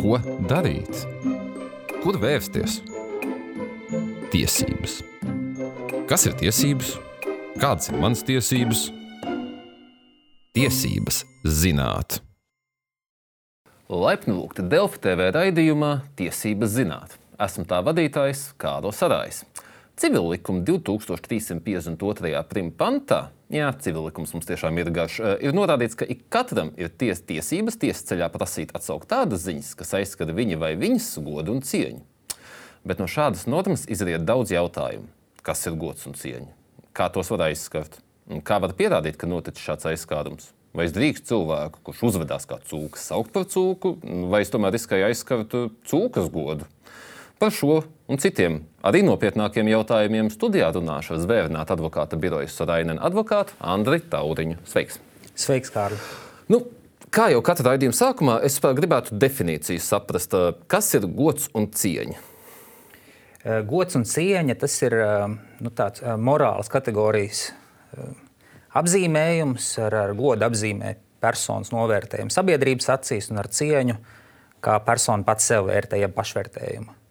Ko darīt? Kur vērsties? Tiesības. Kas ir tiesības? Kādas ir manas tiesības? Tiesības zināt. Laipni lūgti Delfa TV raidījumā Tiesības zināt. Esmu tā vadītājs Kārlis Sarājs. Civil likuma 2352. primpantā, jā, civil likums mums tiešām ir garš, eh, ir norādīts, ka ik katram ir ties, tiesības tiesas ceļā prasīt atsaukt tādas ziņas, kas aizskata viņa vai viņas godu un cieņu. Bet no šādas normas izriet daudz jautājumu. Kas ir gods un cieņa? Kā tos var aizskart? Un kā var pierādīt, ka noticis šāds aizskārums? Vai es drīkstu cilvēku, kurš uzvedās kā cūka, saukt par cūku, vai es tomēr riskēju aizskart cūkas godu? Par šo un citiem arī nopietnākiem jautājumiem studijā runāšu ar Zvērnāta advokāta birojas Sorainen advokātu Andri Tauriņu. Sveiks! Sveiks, Kārli! Nu, kā jau katra raidījuma sākumā, es gribētu definīciju saprast, kas ir gods un cieņa. Gods un cieņa tas ir nu, tāds morāls kategorijas apzīmējums, ar, ar godu apzīmē personas novērtējumu sabiedrības acīs un ar cieņu, kā persona pats sev vērtēja pašvērtējumu.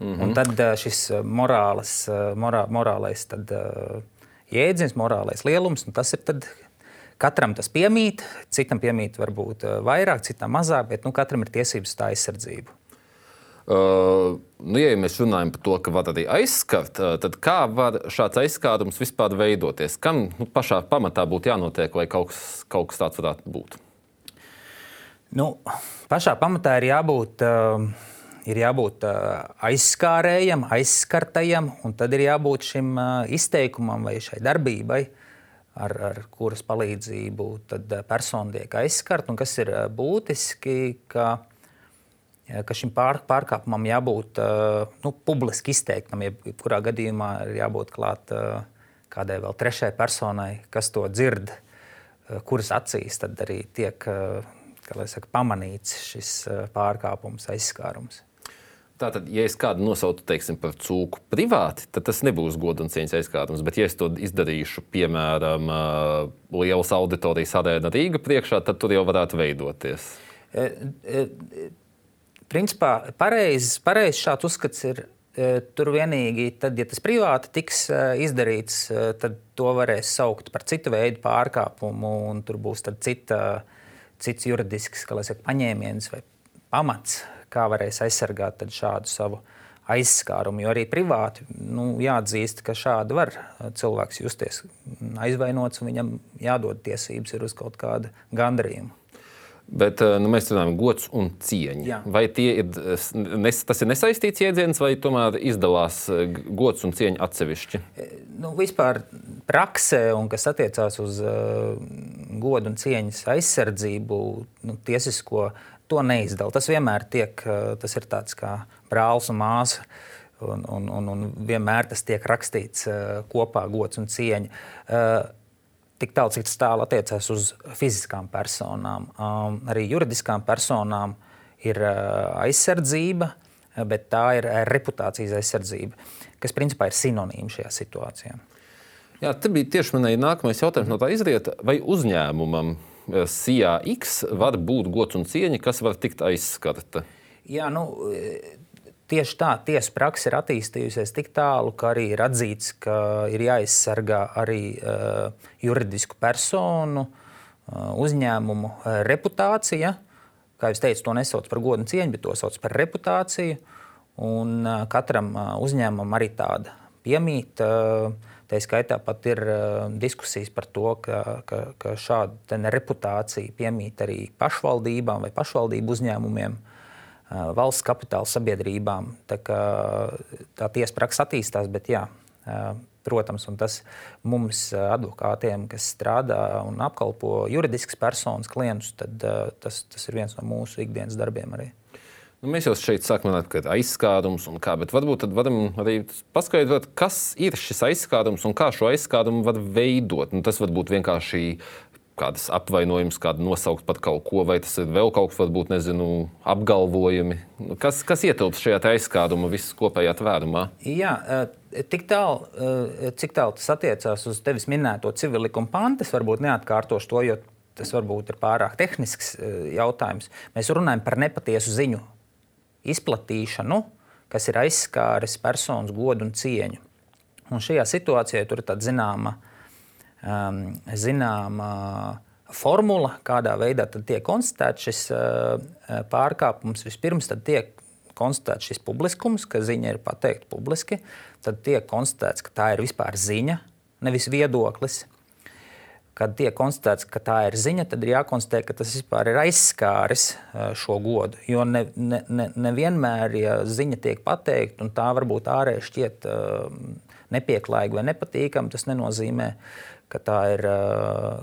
Mm -hmm. Un tad šis morāles, morā, morālais tad, jēdziens, morālais lielums, tas ir tad, katram tas piemīt, citam piemīt varbūt vairāk, citam mazāk, bet nu, katram ir tiesības tā aizsardzību. Uh, nu, ja mēs runājam par to, ka var arī aizskart, tad kā var šāds aizskārums vispār veidoties? Kam nu, pašā pamatā būtu jānotiek, lai kaut kas, kaut kas tāds varētu būt? Nu, pašā pamatā ir jābūt uh, ir jābūt aizskārējam, aizskartajam, un tad ir jābūt šim izteikumam vai šai darbībai, ar, ar kuras palīdzību persona tiek aizskarta. Kas ir būtiski, ka, ka šim pār, pārkāpumam jābūt nu, publiski izteiktam, jebkurā gadījumā ir jābūt klāt kādai vēl trešai personai, kas to dzird, kuras acīs tad arī tiek saka, pamanīts šis pārkāpums, aizskārums. Tātad, ja es kādu nosaucu teiksim, par cūku privāti, tad tas nebūs gods un cieņas aizkārtums. Bet, ja es to izdarīšu, piemēram, lielas auditorijas arēna Rīga priekšā, tad tur jau varētu veidoties. E, e, principā pareizs pareiz šāds uzskats ir. E, tur vienīgi, tad, ja tas privāti tiks izdarīts, tad to varēs saukt par citu veidu pārkāpumu, un tur būs cita, cits juridisks saka, paņēmiens vai pamats, kā varēs aizsargāt šādu savu aizskārumu. Jo arī privāti nu, jāatzīst, ka šādi var cilvēks justies aizvainots un viņam jādod tiesības uz kaut kādu gandarījumu. Bet eh, nu, mēs runājam gods un cieņu. Jā. Vai ir, nes, tas ir nesaistīts jēdziens, vai tomēr izdalās eh, gods un cieņa atsevišķi? Eh, nu, vispār praksē, un kas attiecās uz uh, godu un cieņas aizsardzību, nu, tiesisko to neizdala. Tas vienmēr tiek, eh, tas ir tāds kā brālis un māsa. Un, un, un, un vienmēr tas tiek rakstīts uh, kopā, gods un cieņa. Uh, tik tālu, cik tas tālu attiecās uz fiziskām personām. Um, arī juridiskām personām ir aizsardzība, bet tā ir reputācijas aizsardzība, kas principā ir sinonīma šajā situācijā. Jā, tas bija tieši manai nākamais jautājums. No tā izriet, vai uzņēmumam Eh, Sijā X var būt gods un cieņa, kas var tikt aizskarta. Jā, nu, Tieši tā, tiesa praksa ir attīstījusies tik tālu, ka arī ir atzīts, ka ir jāaizsargā arī uh, juridisku personu, uh, uzņēmumu uh, reputācija. Kā jau teicu, to nesauc par godu un cieņu, bet to sauc par reputāciju. Un, uh, katram uh, uzņēmumam arī tāda piemīt. Uh, Tā skaitā pat ir uh, diskusijas par to, ka, ka, ka šāda reputācija piemīt arī pašvaldībām vai pašvaldību uzņēmumiem, uh, valsts kapitāla sabiedrībām. Tā, kā, tā tiesa praksa attīstās, bet jā, uh, protams, tas mums, advokātiem, kas strādā un apkalpo juridiskas personas klientus, tad, tas, tas ir viens no mūsu ikdienas darbiem arī. Nu, mēs jau šeit sākam runāt par aizskārumu un kā, bet varbūt tad varam arī paskaidrot, kas ir šis aizskārums un kā šo aizskārumu var veidot. Nu, tas var būt vienkārši kādas apvainojums, kādu nosaukt par kaut ko, vai tas ir vēl kaut kas, varbūt, nezinu, apgalvojumi. Nu, kas, kas ietilpst šajā aizskāruma visas kopējā tvērumā? Jā, eh, tik tālu, eh, cik tālu tas attiecās uz tevis minēto civilikuma pantu, es varbūt neatkārtošu to, jo tas varbūt ir pārāk tehnisks eh, jautājums. Mēs runājam par nepatiesu ziņu izplatīšanu, kas ir aizskāris personas godu un cieņu. Un šajā situācijā tur ir tāda zināma, um, zināma formula, kādā veidā tiek konstatēts šis uh, pārkāpums. Vispirms tiek konstatēts šis publiskums, ka ziņa ir pateikta publiski, tad tiek konstatēts, ka tā ir vispār ziņa, nevis viedoklis. Kad tiek konstatēts, ka tā ir ziņa, tad ir jākonstatē, ka tas vispār ir aizskāris šo godu. Jo nevienmēr, ne, ne, ne ja ziņa tiek pateikta, un tā varbūt ārēji šķiet nepieklājīga vai nepatīkama, tas nenozīmē, ka tā ir,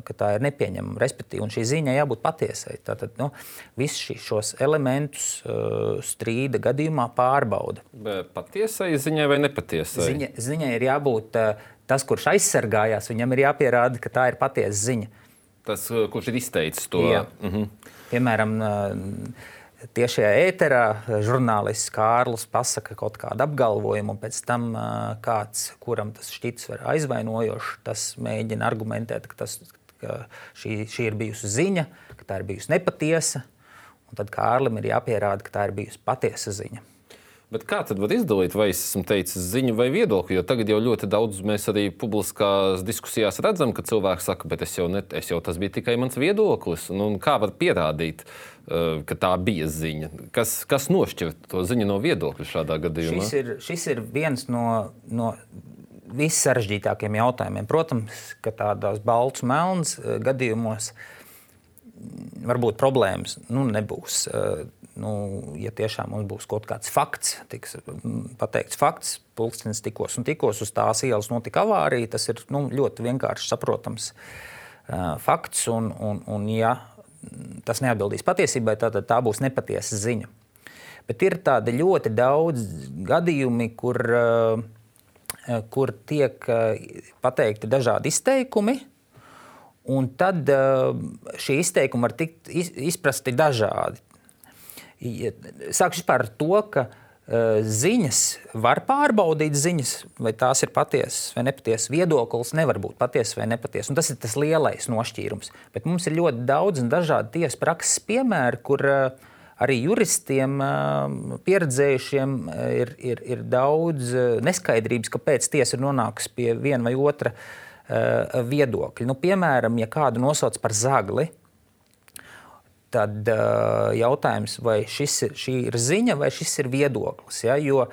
ka tā ir nepieņemama. Respektīvi, šī ziņa jābūt patiesai. Tātad nu, visus šos elementus strīda gadījumā pārbauda. Patiesai ziņai vai nepatiesai? Ziņa, ziņai ir jābūt tas, kurš aizsargājās, viņam ir jāpierāda, ka tā ir patiesa ziņa. Tas, uh, kurš ir izteicis to? Jā. Mm -hmm. Piemēram, uh, tiešajā ēterā žurnālists Kārlis pasaka kaut kādu apgalvojumu, un pēc tam uh, kāds, kuram tas šķits var aizvainojošs, tas mēģina argumentēt, ka, tas, ka šī, šī ir bijusi ziņa, ka tā ir bijusi nepatiesa. Tad Kārlim ir jāpierāda, ka tā ir bijusi patiesa ziņa. Bet kā tad var izdalīt, vai es esmu teicis ziņu vai viedokli? Jo tagad jau ļoti daudz mēs arī publiskās diskusijās redzam, ka cilvēki saka, bet es jau, ne, es jau tas bija tikai mans viedoklis. Nu, kā var pierādīt, uh, ka tā bija ziņa? Kas, kas nošķir to ziņu no viedokļa šādā gadījumā? Šis ir, šis ir viens no. no vissarežģītākiem jautājumiem. Protams, ka tādos balts, melns uh, gadījumos var būt problēmas. Nu, nebūs. Uh, nu, ja tiešām mums būs kaut kāds fakts, tiks mm, pateikts fakts, pulkstenis tikos un tikos uz tās ielas notika avārija, tas ir nu, ļoti vienkārši saprotams uh, fakts. Un, un, un, ja tas neatbildīs patiesībai, tad tā būs nepatiesa ziņa. Bet ir tādi ļoti daudz gadījumi, kur, uh, kur tiek pateikti dažādi izteikumi. Un tad uh, šie izteikumi var tikt izprasti dažādi. Sākšu ar to, ka uh, ziņas var pārbaudīt ziņas, vai tās ir patiesas vai nepatiesas. Viedoklis nevar būt patiesa vai nepatiesa. Un tas ir tas lielais nošķīrums. Bet mums ir ļoti daudz un dažādi tiesas prakses piemēri, kur uh, arī juristiem, uh, pieredzējušiem, ir, ir, ir daudz neskaidrības, kāpēc tiesa ir nonākusi pie viena vai otra viedokļa. Nu, piemēram, ja kādu nosauc par zagli, tad uh, jautājums, vai šis ir, ir ziņa vai šis ir viedoklis. Ja? Jo,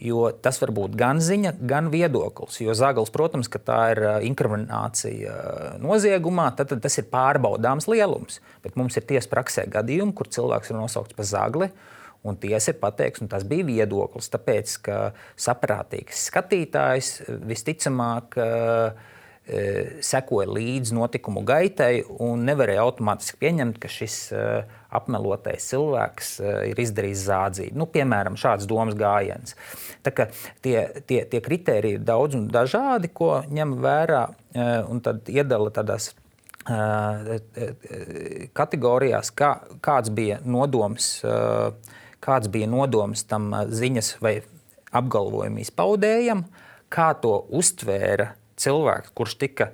jo tas var būt gan ziņa, gan viedoklis. Jo zaglis, protams, ka tā ir inkriminācija noziegumā, tad, tad tas ir pārbaudāms lielums. Bet mums ir tiesa praksē gadījumi, kur cilvēks ir nosaukts par zagli. Un tiesa ir pateikusi, ka tas bija viedoklis, tāpēc ka saprātīgs skatītājs visticamāk uh, sekoja līdzi notikumu gaitai un nevarēja automātiski pieņemt, ka šis e, apmelotais cilvēks e, ir izdarījis zādzību. Nu, piemēram, šāds domas gājiens. Tie, tie, tie kriteriji ir daudz un dažādi, ko ņem vērā un iedala tādās kategorijās, kā, kāds bija nodoms, kāds bija nodoms tam ziņas vai apgalvojumu izpaudējam, kā to uztvēra cilvēks, kurš tika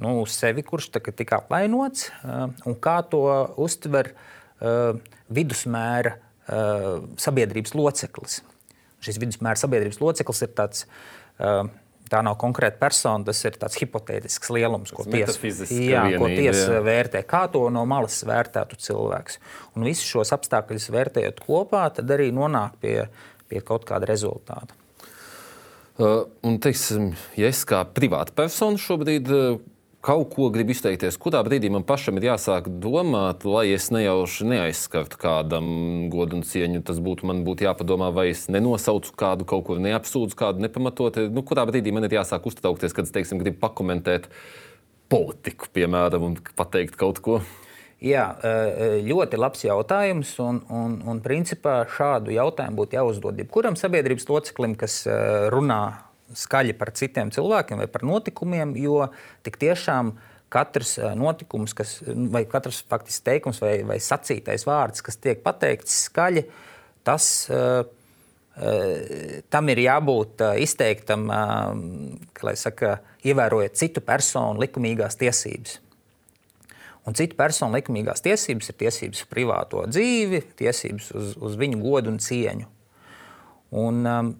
nu, uz sevi, kurš tika apvainots, uh, un kā to uztver uh, vidusmēra uh, sabiedrības loceklis. Šis vidusmēra sabiedrības loceklis ir tāds. Tā nav konkrēta persona, tas ir tāds hipotētisks lielums, ko tiesa ties vērtē. Kā to no malas vērtētu cilvēks? Un visus šos apstākļus vērtējot kopā, tad arī nonāk pie, pie kaut kāda rezultāta. Uh, un, teiksim, ja es kā privāta persona šobrīd uh, kaut ko gribu izteikties, kurā brīdī man pašam ir jāsāk domāt, lai es nejauši neaizskartu kādam godu un cieņu. Tas būtu man būtu jāpadomā, vai es nenosaucu kādu, kaut ko neapsūdzu, kādu nepamatot. Nu, kurā brīdī man ir jāsāk uztraukties, kad es teiksim, gribu pakomentēt politiku, piemēram, un pateikt kaut ko. Jā, ļoti labs jautājums. Un, un, un principā šādu jautājumu būtu jāuzdod jebkuram sabiedrības loceklim, kas runā skaļi par citiem cilvēkiem vai par notikumiem, jo tik tiešām katrs notikums, kas, vai katrs faktiski teikums vai, vai sacītais vārds, kas tiek pateikts skaļi, tas tam ir jābūt izteiktam, kā lai saka, ievērojot citu personu likumīgās tiesības. Un citu personu likumīgās tiesības ir tiesības uz privāto dzīvi, tiesības uz, uz viņu godu un cieņu. Un, um,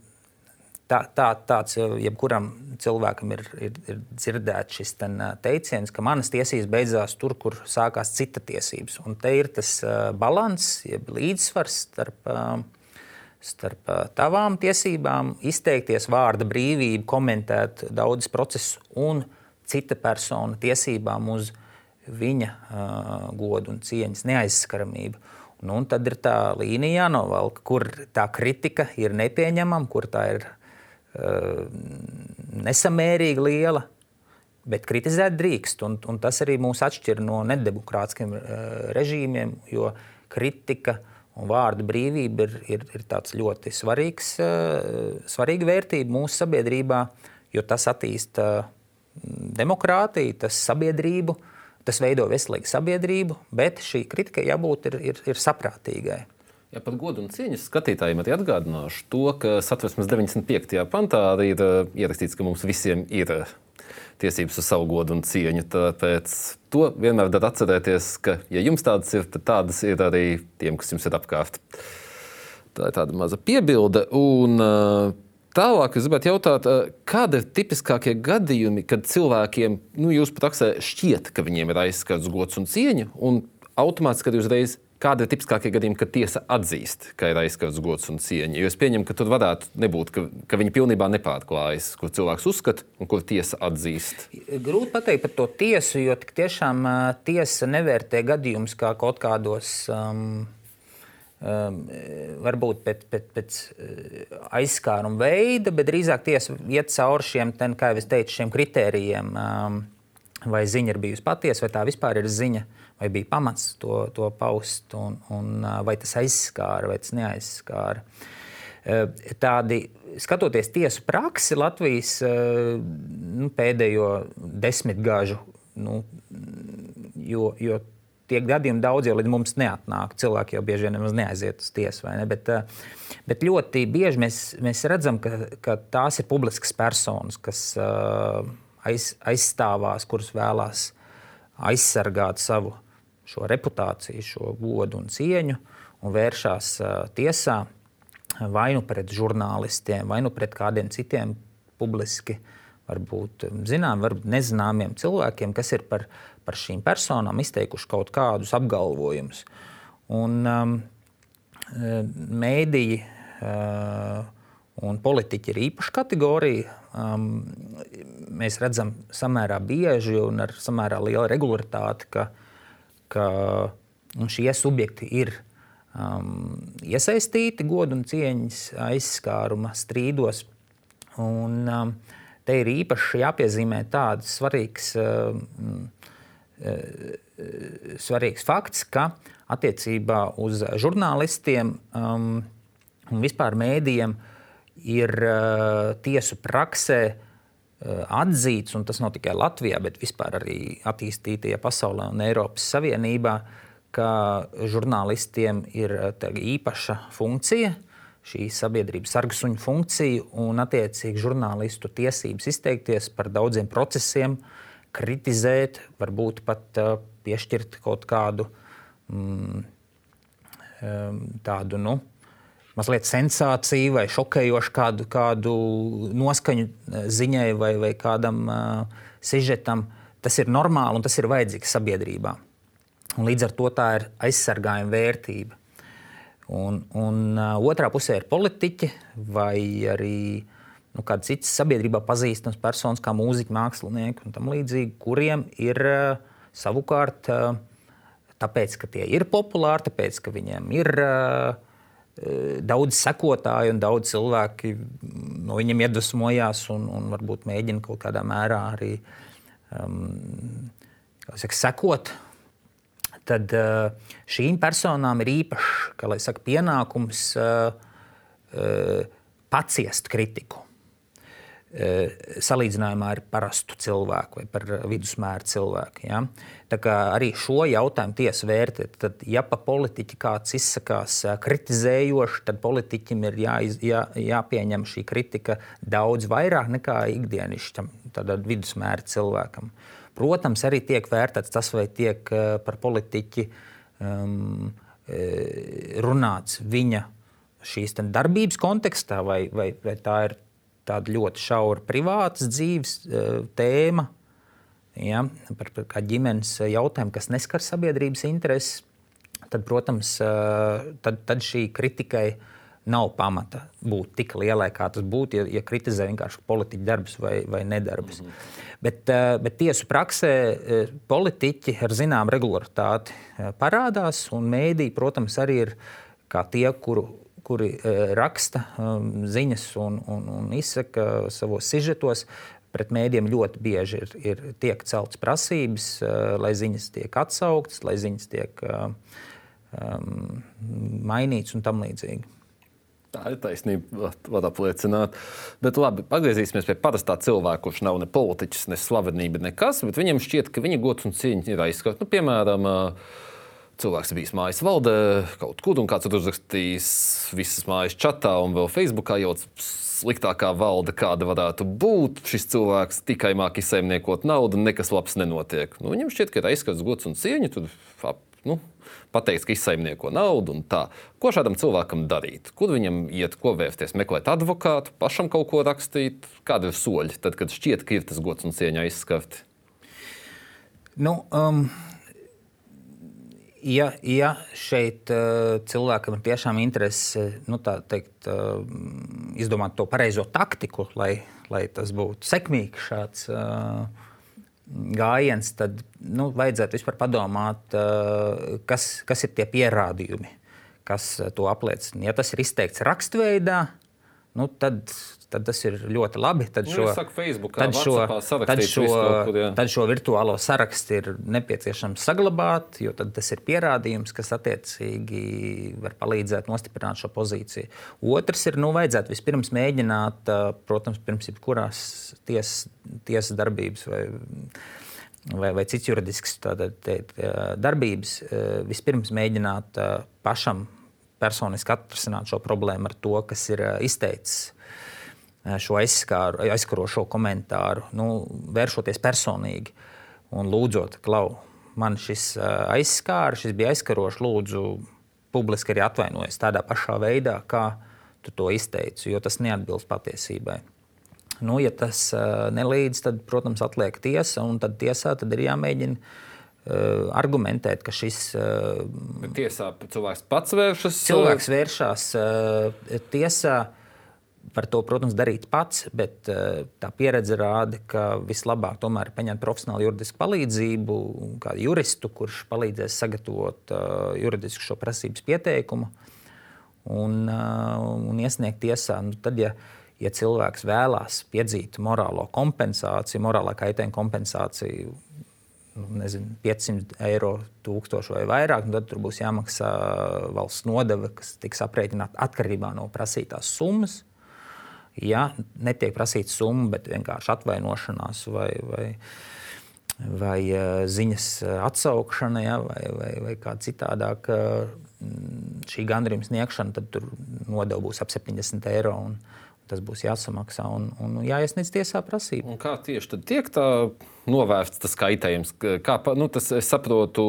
tā, tā, tāds jebkuram cilvēkam ir, ir, ir dzirdēts šis ten, teiciens, ka manas tiesības beidzās tur, kur sākās cita tiesības. Un te ir tas uh, līdzsvars, jeb līdzsvars starp. Uh, starp tavām tiesībām, izteikties vārda brīvību, komentēt daudzas procesus un cita persona tiesībām uz viņa uh, godu un cieņas neaizskaramību. Nu, un tad ir tā līnija jānovelk, kur tā kritika ir nepieņemama, kur tā ir uh, nesamērīgi liela. Bet kritizēt drīkst, un, un tas arī mūs atšķir no nedemokrātiskiem uh, režīmiem, jo kritika uh, Un vārda brīvība ir, ir, ir ļoti svarīgs, uh, svarīga vērtība mūsu sabiedrībā, jo tas attīsta demokrātiju, tas sabiedrību, tas veido veselīgu sabiedrību, bet šī kritika jābūt ir, ir, ir saprātīgai. Ja par godu un cieņas skatītājiem arī atgādināšu to, ka satversmes 95. pantā arī ir uh, ierakstīts, ka mums visiem ir uh, tiesības uz savu godu un cieņu. Tāpēc to vienmēr var atcerēties, ka, ja jums tādas ir, tad tādas ir arī tiem, kas jums ir apkārt. Tā ir tāda maza piebilde. Un, Tālāk es gribētu jautāt, kādi ir tipiskākie gadījumi, kad cilvēkiem, nu, jūs pat aksē, šķiet, ka viņiem ir aizskarts gods un cieņa, un automātiski, kad uzreiz Kādi ir tipiskākie gadījumi, kad tiesa atzīst, ka ir aizskarts gods un cieņa? Jo es pieņemu, ka tur varētu nebūt, ka, ka viņi pilnībā nepārklājas, kur cilvēks uzskata un kur tiesa atzīst. Grūti pateikt par to tiesu, jo tiešām tiesa nevērtē gadījumus kā kaut kādos. Um, um, varbūt pēc, pēc, pēc aizskāruma veida, bet drīzāk tiesa iet cauri šiem, ten, kā jau teicu, šiem kritērijiem. Um, vai ziņa ir bijusi patiesa, vai tā vispār ir ziņa. Uh, vai bija pamats to, to paust, un, un vai tas aizskāra vai tas neaizskāra. Tādi, skatoties tiesu praksi Latvijas nu, pēdējo desmitgažu, nu, jo, jo tie gadījumi daudz jau līdz mums neatnāk. Cilvēki jau bieži vien nemaz neaiziet uz tiesu. Ne? Bet, bet ļoti bieži mēs, mēs redzam, ka, ka tās ir publiskas personas, kas aiz, aizstāvās, kuras vēlās aizsargāt savu reputāciju, šo godu un cieņu un vēršās tiesā vai nu pret žurnālistiem, vai nu pret kādiem citiem publiski, varbūt zinām, varbūt nezināmiem cilvēkiem, kas ir par, par šīm personām izteikuši kaut kādus apgalvojumus. Un um, mēdīji uh, un politiķi ir īpaša kategorija. Um, mēs redzam samērā bieži un ar samērā lielu regularitāti, ka ka šie subjekti ir um, iesaistīti godu un cieņas aizskāruma strīdos. Un, um, te ir īpaši jāpiezīmē tāds svarīgs, um, uh, svarīgs fakts, ka attiecībā uz žurnālistiem um, un vispār mēdījiem ir uh, tiesu praksē Eh, atzīts, un tas nav tikai Latvijā, bet vispār arī attīstītajā pasaulē un Eiropas Savienībā, ka žurnālistiem ir eh, īpaša funkcija, šī sabiedrības sargasuņa funkcija, un attiecīgi žurnālistu tiesības izteikties par daudziem procesiem, kritizēt, varbūt pat uh, piešķirt kaut kādu mm, tādu. Nu, mazliet sensāciju vai šokējošu kādu, kādu noskaņu eh, ziņai vai, vai kādam uh, sižetam, tas ir normāli un tas ir vajadzīgs sabiedrībā. Un līdz ar to tā ir aizsargājuma vērtība. Un, un otrā pusē ir politiķi vai arī nu, kādas citas sabiedrībā pazīstamas personas, kā mūziķi, mākslinieki un tam līdzīgi, kuriem ir savukārt, tāpēc, ka tie ir populāri, tāpēc, ka viņiem ir daudz sekotāju un daudz cilvēki no viņiem iedvesmojās un, un varbūt mēģina kaut kādā mērā arī um, saka, sekot. Tad uh, šīm personām ir īpašs saka, pienākums uh, uh, paciest kritiku. Eh, salīdzinājumā ar parastu cilvēku vai par vidusmēra cilvēku. Ja? Arī šo jautājumu tiesa vērtē, tad, ja pa politiķi kāds izsakās eh, kritizējoši, tad politiķim ir jāiz, jā, jāpieņem šī kritika daudz vairāk nekā ikdienišķam, tādam vidusmēra cilvēkam. Protams, arī tiek vērtēts tas, vai tiek par politiķi um, runāts viņa šīs darbības kontekstā, vai, vai, vai tā ir tāda ļoti šaura privātas dzīves tēma, ja, par, par kā ģimenes jautājumu, kas neskar sabiedrības intereses, tad, protams, tad, tad šī kritikai nav pamata būt tik lielai, kā tas būtu, ja, ja kritizē vienkārši politiķu darbus vai, vai nedarbus. Mm -hmm. Bet, bet tiesu praksē politiķi ar zināmu regularitāti parādās, un mēdī, protams, arī ir tie, kuru, kuri raksta ziņas un, un, un izsaka savos sižetos pret mēdiem ļoti bieži ir, ir tiek celtas prasības, uh, lai ziņas tiek atsauktas, lai ziņas tiek uh, um, mainītas un tam līdzīgi. Tā ir taisnība, var apliecināt. Bet labi, atgriezīsimies pie parastā cilvēka, kurš nav ne politiķis, ne slavenība, nekas. Viņam šķiet, ka viņa gods un cieņa ir aizskauts. Nu, piemēram, cilvēks bijis mājas valdē kaut kur, un kāds ir uzrakstījis visas mājas čatā un vēl Facebookā jau sliktākā valde, kāda varētu būt. Šis cilvēks tikai māki saimniekot naudu, nekas labs nenotiek. Nu, viņam šķiet, ka ir aizskats gods un cieņa. Tur, nu, pateiks, ka izsaimnieko naudu un tā. Ko šādam cilvēkam darīt? Kur viņam iet, ko vērsties, meklēt advokātu, pašam kaut ko rakstīt? Kādi ir soļi, tad, kad šķiet, ka ir tas gods un cieņa aizskarti? Nu, um, ja, ja šeit uh, cilvēkam ir tiešām interese nu, teikt, uh, izdomāt to pareizo taktiku, lai, lai tas būtu sekmīgs šāds uh, gājiens, tad nu, vajadzētu vispār padomāt, kas, kas ir tie pierādījumi, kas to apliecina. Ja tas ir izteikts rakstveidā, nu, tad tad tas ir ļoti labi. Tad nu, šo, nu, Facebook, tad šo, tad šo, kur, tad šo virtuālo sarakstu ir nepieciešams saglabāt, jo tas ir pierādījums, kas attiecīgi var palīdzēt nostiprināt šo pozīciju. Otrs ir, nu, vajadzētu vispirms mēģināt, protams, pirms jebkurās tiesas, tiesas darbības vai vai, vai cits juridisks tātad, te, darbības, vispirms mēģināt pašam personiski atrisināt šo problēmu ar to, kas ir izteicis Eh, šo aizskāru, aizskarošo komentāru, nu, vēršoties personīgi un lūdzot, klau, man šis eh, aizskāra, šis bija aizskarošs, lūdzu, publiski arī atvainojies tādā pašā veidā, kā tu to izteici, jo tas neatbilst patiesībai. Nu, ja tas nelīdz, tad, protams, atliek tiesa, un tad tiesā tad ir jāmēģina argumentēt, ka šis. Uh, tiesā cilvēks pats vēršas? Cilvēks vēršas uh, tiesā. Var to, protams, darīt pats, bet tā pieredze rāda, ka vislabāk tomēr ir paņemt profesionālu juridisku palīdzību, kādu juristu, kurš palīdzēs sagatavot juridisku šo prasības pieteikumu un, un iesniegt tiesā. Nu, tad, ja, ja cilvēks vēlās piedzīt morālo kompensāciju, morālā kaitējuma kompensāciju, nu, nezinu, 500 eiro, 1000 vai vairāk, tad tur būs jāmaksā valsts nodeva, kas tiks aprēķināta atkarībā no prasītās summas ja netiek prasīta summa, bet vienkārši atvainošanās vai, vai, vai eh, ziņas eh, atsaukšana, ja, vai, vai, vai kā citādāk šī gandrījuma sniegšana, tad tur nodeva būs ap 70 eiro. Un, Tas būs jāsamaksā un, un jāiesniedz tiesā prasība. Un kā tieši tad tiek tā novērsts tas kaitējums? Kā, nu, tas, es saprotu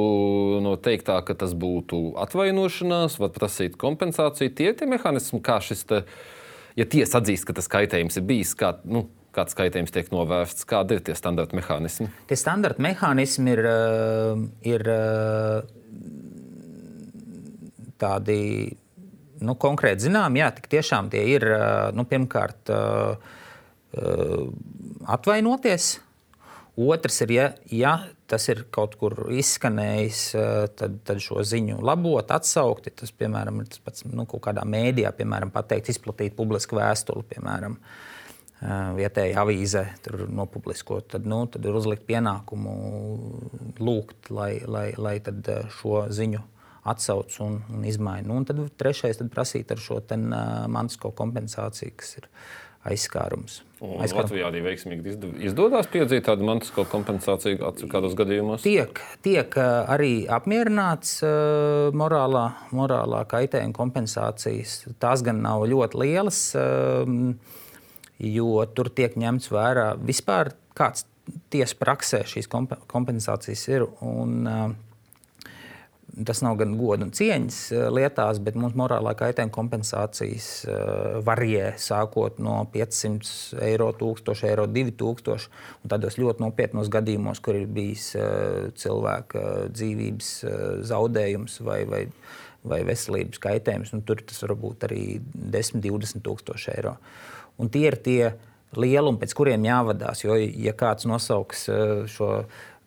no teiktā, ka tas būtu atvainošanās, var prasīt kompensāciju. Tie ir tie mehānismi, kā šis te, ja tiesa atzīst, ka tas kaitējums ir bijis, kā, nu, kāds kaitējums tiek novērsts, kādi ir tie standarta mehānismi? Tie standarta mehānismi ir, eh, ir eh, tādi nu, konkrēti zināmi. Jā, tik tiešām tie ir nu, pirmkārt atvainoties. Otrs ir, ja, ja tas ir kaut kur izskanējis, tad, tad šo ziņu labot, atsaukt. Tas, piemēram, ir tas pats nu, kaut kādā mēdījā, piemēram, pateikt, izplatīt publisku vēstuli, piemēram, vietējā avīzē, tur nopubliskot. Tad, nu, tad ir uzlikt pienākumu lūgt, lai, lai, lai šo ziņu atsauc un, un izmaina. Nu, un tad trešais tad prasīt ar šo ten, uh, mantisko kompensāciju, kas ir uh, aizskārums. Aizskārums. Latvijā arī veiksmīgi izdodas piedzīt tādu mantisko kompensāciju kādos gadījumos? Tiek, tiek arī apmierināts uh, morālā, morālā kaitējuma kompensācijas. Tās gan nav ļoti lielas, uh, jo tur tiek ņemts vērā vispār kāds tiesa praksē šīs kompensācijas ir. Un, Tas nav gan godu un cieņas lietās, bet mums morālā kaitējuma kompensācijas varijē sākot no 500 eiro, 1000 eiro, 2000. Un tādos ļoti nopietnos gadījumos, kur ir bijis cilvēka dzīvības zaudējums vai, vai, vai veselības kaitējums, nu, tur tas var būt arī 10, 20 tūkstoši eiro. Un tie ir tie lielumi, pēc kuriem jāvadās. Jo, ja kāds nosauks eh, šo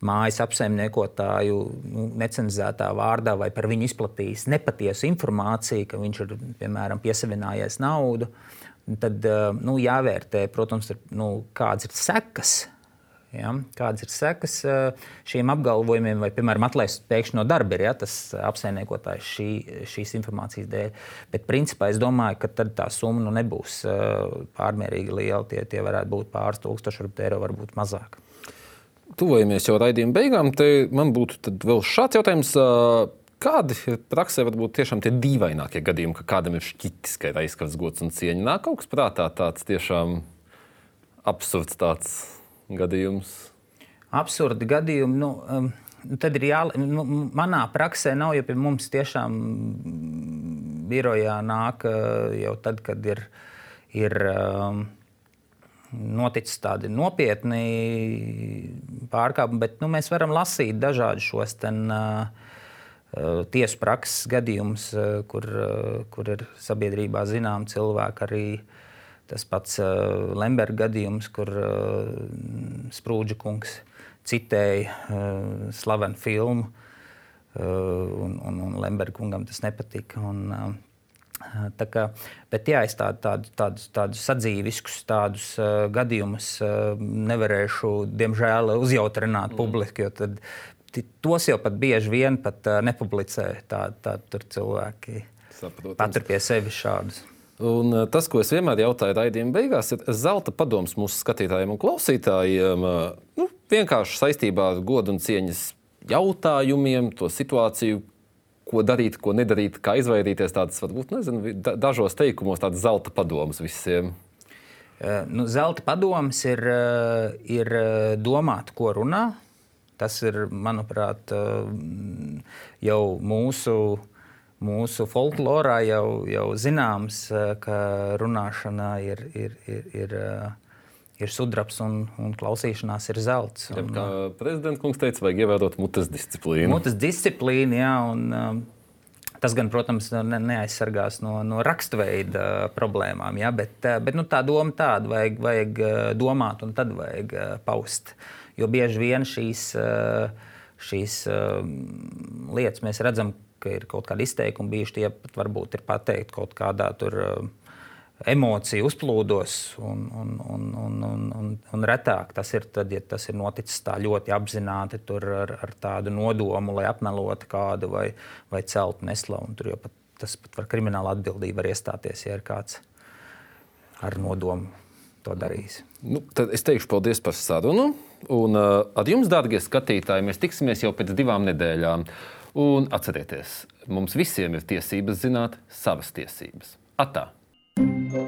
mājas apsaimniekotāju nu, necenzētā vārdā vai par viņu izplatījis nepatiesu informāciju, ka viņš ir piemēram piesavinājies naudu, tad eh, nu, jāvērtē, protams, ir, nu, kādas ir sekas Ja? Kādas ir sekas eh, šiem apgalvojumiem, vai, piemēram, atlaist pēkšņi no darba, ir ja? tas apsaimniekotājs šī, šīs informācijas dēļ. Bet, principā, es domāju, ka tā summa nu, nebūs eh, pārmērīgi liela. Tie, tie varētu būt pāris tūkstoši eiro, varbūt mazāk. Tuvojamies jau raidījuma beigām. Te man būtu vēl šāds jautājums. Kādi ir praksē varbūt tiešām tie dīvainākie gadījumi, ka kādam ir šķitis, ka ir aizskats gods un cieņa? Nāk kaut kas prātā tāds tiešām absurds tāds gadījums? Absurdi gadījumi. Nu, um, Tad ir jāatzīst, nu, manā praksē nav, ja pie mums tiešām birojā nāk jau tad, kad ir, ir um, noticis tādi nopietni pārkāpumi, bet nu, mēs varam lasīt dažādus šos ten, uh, tiesu prakses gadījumus, uh, kur, uh, kur ir sabiedrībā zinām cilvēki arī Tas pats uh, Lemberga gadījums, kur uh, Sprūdža kungs citēja uh, slavenu filmu, uh, un, un, un Lemberga kungam tas nepatika. Un, uh, kā, bet jā, es tādu, tādu, tādus, tādus sadzīviskus tādus, uh, gadījumus uh, nevarēšu, diemžēl, uzjautrināt mm. publiski, jo tad, tos jau pat bieži vien pat, uh, nepublicē. Tā, tā, tur cilvēki Saprotams. patur pie sevis šādus. Un tas, ko es vienmēr jautāju raidījuma beigās, ir zelta padoms mūsu skatītājiem un klausītājiem. Nu, vienkārši saistībā ar godu un cieņas jautājumiem, to situāciju, ko darīt, ko nedarīt, kā izvairīties. Tādas varbūt nezinu, dažos teikumos tādas zelta padomas visiem. Eh, nu, zelta padoms ir, ir domāt, ko runā. Tas ir, manuprāt, jau mūsu mūsu folklorā jau, jau zināms, eh, ka runāšana ir, ir, ir, ir, eh, ir sudrabs un, un klausīšanās ir zelts. Un, kā eh, prezidents kungs teica, vajag ievērot mutes disciplīnu. Mutes disciplīnu, jā. Un, Tas gan, protams, ne, neaizsargās no, no raksturveida problēmām, ja, bet, bet nu, tā doma tāda, vajag, vajag domāt un tad vajag paust. Jo bieži vien šīs, šīs lietas mēs redzam, ka ir kaut kādi izteikumi bijuši, tie pat varbūt ir pateikti kaut kādā tur. Emociju uzplūdos, un, un, un, un, un, un, un retāk tas ir tad, ja tas ir noticis tā ļoti apzināti, ar, ar tādu nodomu, lai apmelotu kādu vai, vai celtu neslavu. Tur jau pat, tas pat var krimināla atbildība var iestāties, ja ir kāds ar nodomu to darījis. Nu, tad es teikšu paldies par sarunu. Un uh, ar jums, dārgie skatītāji, mēs tiksimies jau pēc divām nedēļām. Un atcerieties, mums visiem ir tiesības zināt savas tiesības. Atā! Thank you